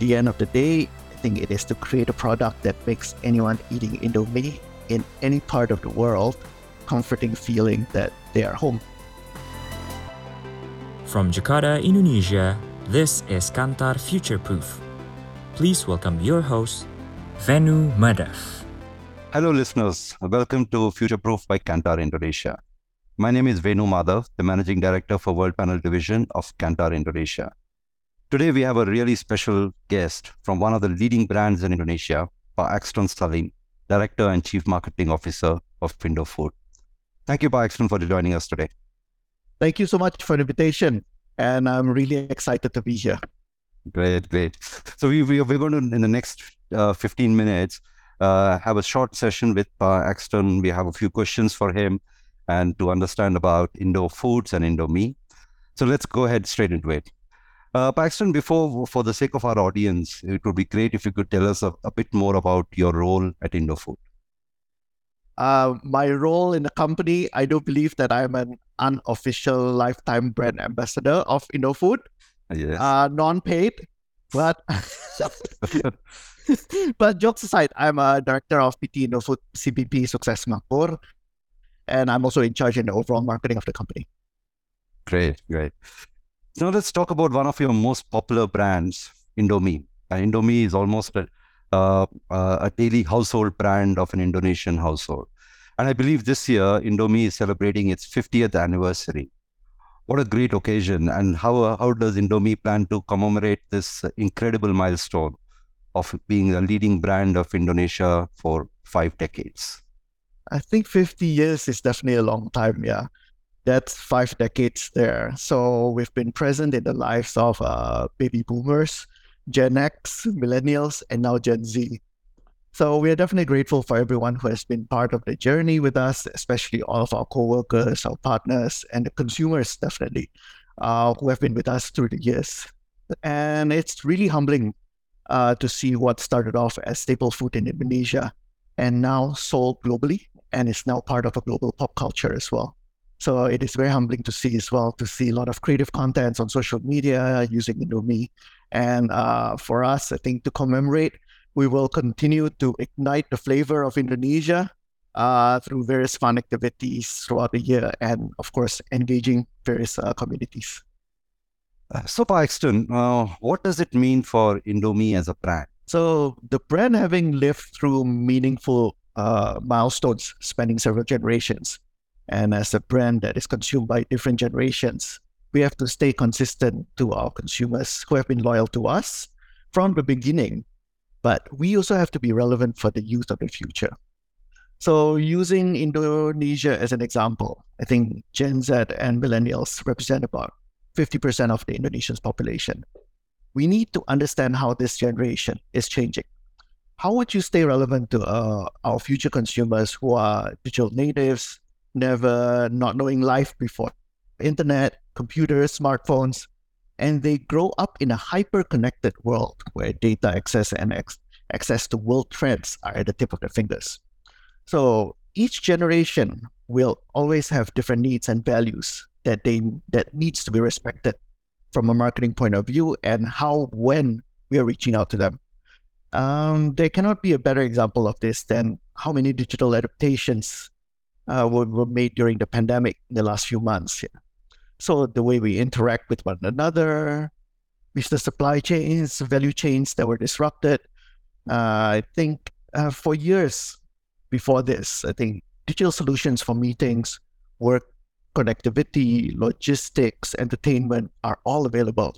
the end of the day, I think it is to create a product that makes anyone eating Indomie in any part of the world comforting feeling that they are home. From Jakarta, Indonesia, this is Kantar Future Proof. Please welcome your host, Venu Madhav. Hello, listeners. Welcome to Future Proof by Kantar Indonesia. My name is Venu Madhav, the Managing Director for Worldpanel Division of Kantar Indonesia. Today, we have a really special guest from one of the leading brands in Indonesia, Pak Axton Salim, Director and Chief Marketing Officer of Indofood. Thank you, Pak Axton, for joining us today. Thank you so much for the invitation. And I'm really excited to be here. Great, great. So we, we, we're going to, in the next uh, 15 minutes, uh, have a short session with Pak Axton. We have a few questions for him and to understand about Indofoods and Indomie. So let's go ahead straight into it. Uh, Pak Axton, before, for the sake of our audience, it would be great if you could tell us a, a bit more about your role at Indofood. Uh, my role in the company, I do believe that I'm an unofficial lifetime brand ambassador of Indofood. Yes. Uh, non-paid, but but jokes aside, I'm a director of PT Indofood CBP Sukses Makmur, and I'm also in charge in the overall marketing of the company. Great, great. Now let's talk about one of your most popular brands, Indomie. And Indomie is almost a, uh, uh, a daily household brand of an Indonesian household. And I believe this year, Indomie is celebrating its 50th anniversary. What a great occasion. And how, how does Indomie plan to commemorate this incredible milestone of being a leading brand of Indonesia for five decades? I think 50 years is definitely a long time, yeah that's five decades there. So we've been present in the lives of uh, baby boomers, Gen X, millennials, and now Gen Z. So we are definitely grateful for everyone who has been part of the journey with us, especially all of our co-workers, our partners, and the consumers definitely uh, who have been with us through the years. And it's really humbling uh, to see what started off as staple food in Indonesia and now sold globally and is now part of a global pop culture as well. So it is very humbling to see as well to see a lot of creative contents on social media using Indomie. And uh, for us, I think to commemorate, we will continue to ignite the flavor of Indonesia uh, through various fun activities throughout the year, and of course, engaging various uh, communities. Uh, so, Pak Axton, uh, what does it mean for Indomie as a brand? So, the brand having lived through meaningful uh, milestones, spanning several generations, and as a brand that is consumed by different generations, we have to stay consistent to our consumers who have been loyal to us from the beginning. But we also have to be relevant for the youth of the future. So, using Indonesia as an example, I think Gen Z and millennials represent about 50% of the Indonesian's population. We need to understand how this generation is changing. How would you stay relevant to uh, our future consumers who are digital natives, never not knowing life before internet, computers, smartphones, and they grow up in a hyper connected world where data access and ex- access to world trends are at the tip of their fingers. So each generation will always have different needs and values that they that needs to be respected from a marketing point of view and how when we are reaching out to them. Um, there cannot be a better example of this than how many digital adaptations uh, were, were made during the pandemic in the last few months. Yeah. So the way we interact with one another, business supply chains, value chains that were disrupted. Uh, I think uh, for years before this, I think digital solutions for meetings, work, connectivity, logistics, entertainment are all available.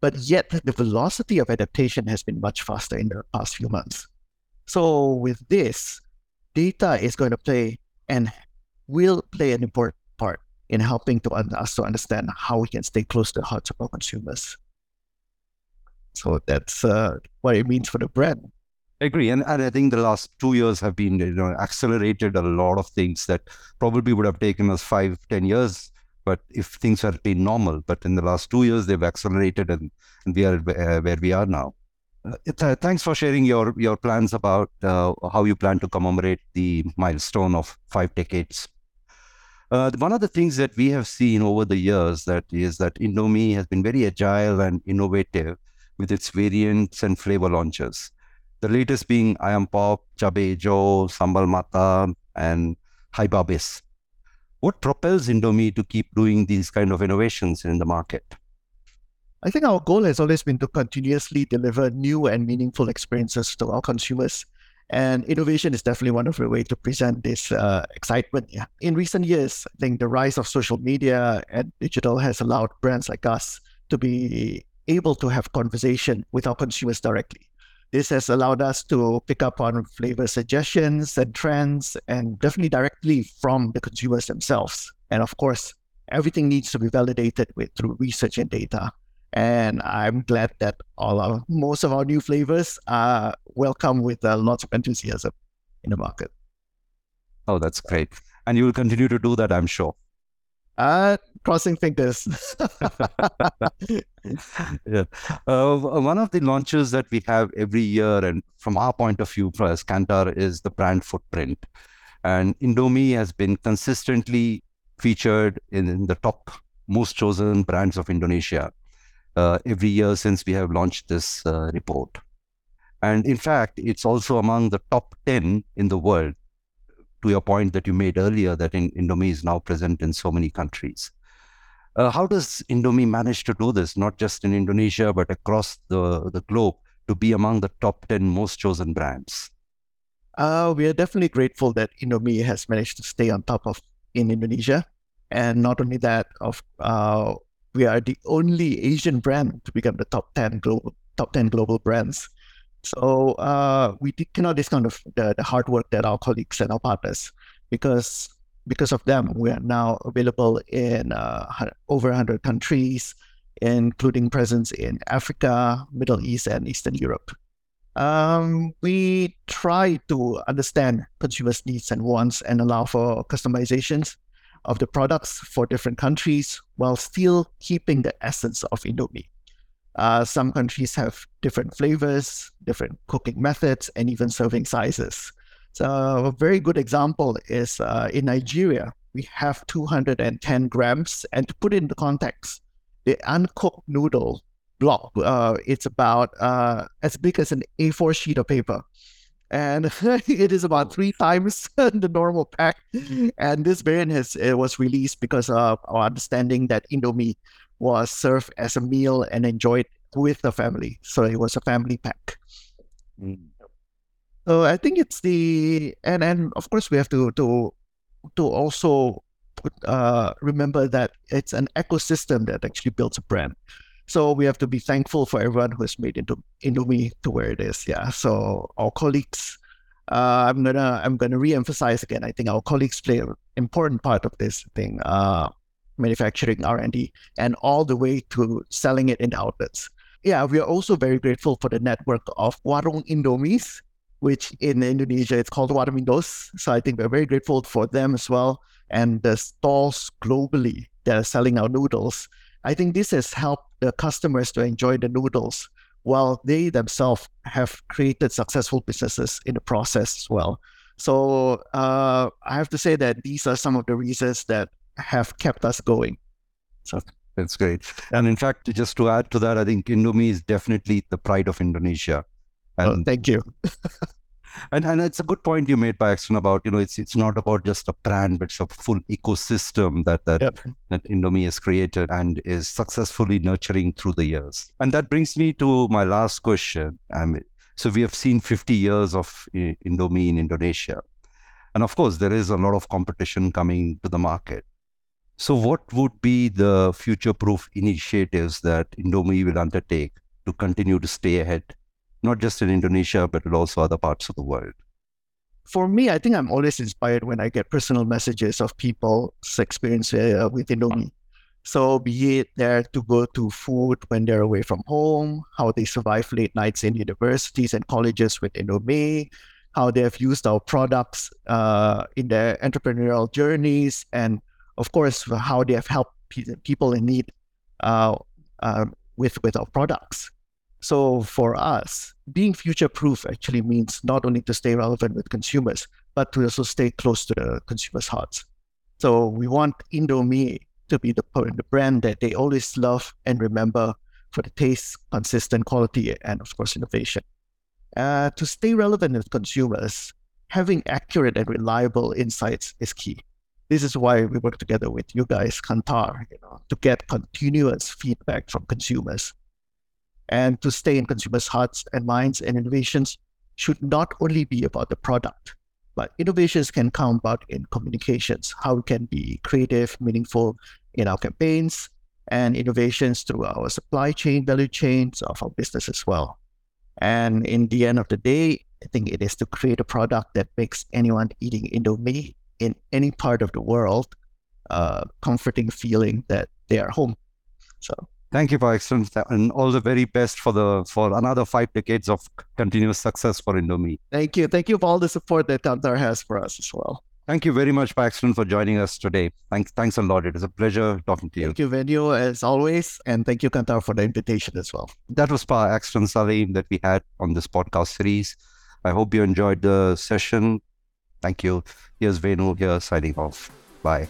But yet the velocity of adaptation has been much faster in the past few months. So with this, data is going to play and will play an important part in helping to us to understand how we can stay close to the hearts of our consumers. So that's uh, what it means for the brand. I agree, and, and I think the last two years have been you know accelerated a lot of things that probably would have taken us five, ten years. But if things had been normal, but in the last two years they've accelerated, and, and we are uh, where we are now. Uh, thanks for sharing your your plans about uh, how you plan to commemorate the milestone of five decades uh, one of the things that we have seen over the years that is that Indomie has been very agile and innovative with its variants and flavor launches. The latest being Ayam Pop, Cabai Hijau, Sambal Matah, and Hyba What propels Indomie to keep doing these kind of innovations in the market? I think our goal has always been to continuously deliver new and meaningful experiences to our consumers. And innovation is definitely one of the ways to present this uh, excitement. Yeah. In recent years, I think the rise of social media and digital has allowed brands like us to be able to have conversation with our consumers directly. This has allowed us to pick up on flavor suggestions and trends and definitely directly from the consumers themselves. And of course, everything needs to be validated with through research and data. And I'm glad that all our most of our new flavors are welcome with uh, lots of enthusiasm in the market. Oh, that's great. And you will continue to do that, I'm sure. Uh, crossing fingers. yeah. Uh, one of the launches that we have every year, and from our point of view, as Kantar, is the brand footprint. And Indomie has been consistently featured in, in the top most chosen brands of Indonesia uh, every year since we have launched this uh, report. And in fact, it's also among the top 10 in the world to your point that you made earlier that in, Indomie is now present in so many countries. Uh, how does Indomie manage to do this, not just in Indonesia, but across the, the globe, to be among the top 10 most chosen brands? Uh, we are definitely grateful that Indomie has managed to stay on top of in Indonesia. And not only that, of uh, we are the only Asian brand to become the top 10 global top 10 global brands so uh, we cannot discount the, the hard work that our colleagues and our partners, because because of them, we are now available in uh, over 100 countries, including presence in Africa, Middle East, and Eastern Europe. Um, we try to understand consumers' needs and wants and allow for customizations of the products for different countries while still keeping the essence of Indomie. Uh, some countries have different flavors, different cooking methods, and even serving sizes. So, a very good example is uh, in Nigeria, we have 210 grams. And to put it into context, the uncooked noodle block, uh, it's about uh, as big as an A4 sheet of paper. And it is about three times the normal pack. And this variant has it was released because of our understanding that Indomie was served as a meal and enjoyed with the family. So it was a family pack. Mm. So I think it's the and and of course we have to to to also put, uh, remember that it's an ecosystem that actually builds a brand. So we have to be thankful for everyone who has made into Indomie to where it is. Yeah. So our colleagues, uh, I'm gonna I'm gonna re-emphasize again. I think our colleagues play an important part of this thing. Uh, manufacturing R&D, and all the way to selling it in outlets. Yeah, we are also very grateful for the network of Warung Indomies, which in Indonesia it's called Warung Indos. So I think we're very grateful for them as well, and the stalls globally that are selling our noodles. I think this has helped the customers to enjoy the noodles while they themselves have created successful businesses in the process as well. So uh, I have to say that these are some of the reasons that have kept us going. So that's great. And in fact, just to add to that, I think Indomie is definitely the pride of Indonesia. And, oh, thank you. and and it's a good point you made, Pak Axton, about you know it's it's not about just a brand, but it's a full ecosystem that that yep. that Indomie has created and is successfully nurturing through the years. And that brings me to my last question. I mean, so we have seen 50 years of eh, Indomie in Indonesia, and of course there is a lot of competition coming to the market. So, what would be the future proof initiatives that Indomie will undertake to continue to stay ahead, not just in Indonesia, but also other parts of the world? For me, I think I'm always inspired when I get personal messages of people's experience uh, with Indomie. So, be it there to go to food when they're away from home, how they survive late nights in universities and colleges with Indomie, how they have used our products uh, in their entrepreneurial journeys, and of course, how they have helped people in need uh, uh, with with our products. So for us, being future proof actually means not only to stay relevant with consumers, but to also stay close to the consumers' hearts. So we want Indomie to be the, the brand that they always love and remember for the taste, consistent quality, and of course, innovation. Uh, to stay relevant with consumers, having accurate and reliable insights is key. This is why we work together with you guys, Kantar, you know, to get continuous feedback from consumers and to stay in consumers' hearts and minds. And innovations should not only be about the product, but innovations can come about in communications, how we can be creative, meaningful in our campaigns, and innovations through our supply chain, value chains of our business as well. And in the end of the day, I think it is to create a product that makes anyone eating Indomie in any part of the world uh, comforting feeling that they are home. So Thank you, for excellence, and all the very best for the for another five decades of continuous success for Indomie. Thank you. Thank you for all the support that Kantar has for us as well. Thank you very much, Pak Axton, for joining us today. Thanks, thanks a lot. It is a pleasure talking to you. Thank you, Venu, as always, and thank you, Kantar, for the invitation as well. That was Pak Axton Salim that we had on this podcast series. I hope you enjoyed the session. Thank you. Here's Venu here signing off. Bye.